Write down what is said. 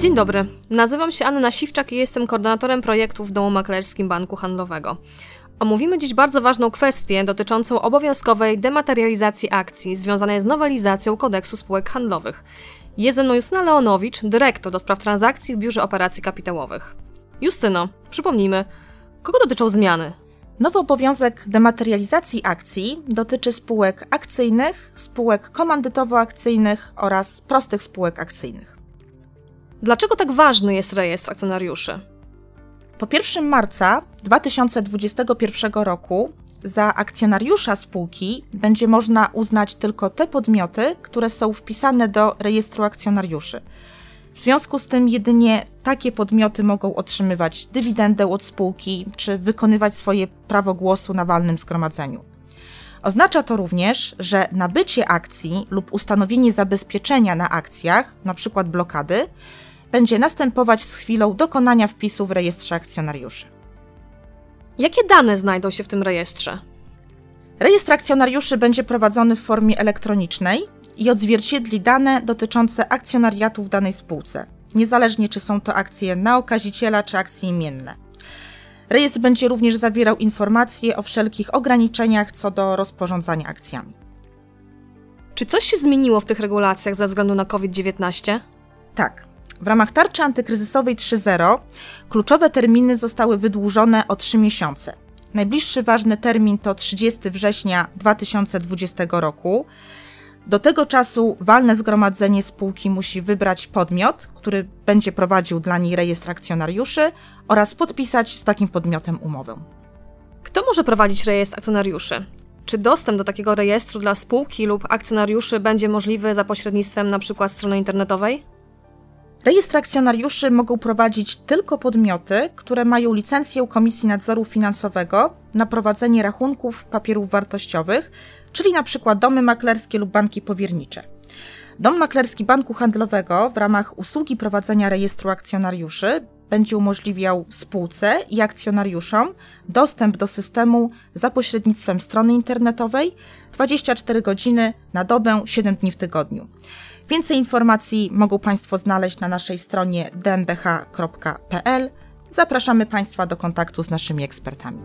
Dzień dobry, nazywam się Anna Siwczak i jestem koordynatorem projektu w Domu Maklerskim Banku Handlowego. Omówimy dziś bardzo ważną kwestię dotyczącą obowiązkowej dematerializacji akcji związanej z nowelizacją kodeksu spółek handlowych. Jest ze mną Justyna Leonowicz, dyrektor do spraw transakcji w Biurze Operacji Kapitałowych. Justyno, przypomnijmy, kogo dotyczą zmiany? Nowy obowiązek dematerializacji akcji dotyczy spółek akcyjnych, spółek komandytowo-akcyjnych oraz prostych spółek akcyjnych. Dlaczego tak ważny jest rejestr akcjonariuszy? Po 1 marca 2021 roku za akcjonariusza spółki będzie można uznać tylko te podmioty, które są wpisane do rejestru akcjonariuszy. W związku z tym jedynie takie podmioty mogą otrzymywać dywidendę od spółki czy wykonywać swoje prawo głosu na walnym zgromadzeniu. Oznacza to również, że nabycie akcji lub ustanowienie zabezpieczenia na akcjach, np. blokady, będzie następować z chwilą dokonania wpisu w rejestrze akcjonariuszy. Jakie dane znajdą się w tym rejestrze? Rejestr akcjonariuszy będzie prowadzony w formie elektronicznej i odzwierciedli dane dotyczące akcjonariatu w danej spółce, niezależnie czy są to akcje na okaziciela czy akcje imienne. Rejestr będzie również zawierał informacje o wszelkich ograniczeniach co do rozporządzania akcjami. Czy coś się zmieniło w tych regulacjach ze względu na COVID-19? Tak. W ramach tarczy antykryzysowej 3.0 kluczowe terminy zostały wydłużone o 3 miesiące. Najbliższy ważny termin to 30 września 2020 roku. Do tego czasu walne zgromadzenie spółki musi wybrać podmiot, który będzie prowadził dla niej rejestr akcjonariuszy oraz podpisać z takim podmiotem umowę. Kto może prowadzić rejestr akcjonariuszy? Czy dostęp do takiego rejestru dla spółki lub akcjonariuszy będzie możliwy za pośrednictwem np. strony internetowej? Rejestr akcjonariuszy mogą prowadzić tylko podmioty, które mają licencję Komisji Nadzoru Finansowego na prowadzenie rachunków papierów wartościowych, czyli np. domy maklerskie lub banki powiernicze. Dom maklerski banku handlowego w ramach usługi prowadzenia rejestru akcjonariuszy będzie umożliwiał spółce i akcjonariuszom dostęp do systemu za pośrednictwem strony internetowej 24 godziny na dobę, 7 dni w tygodniu. Więcej informacji mogą Państwo znaleźć na naszej stronie dmbh.pl. Zapraszamy Państwa do kontaktu z naszymi ekspertami.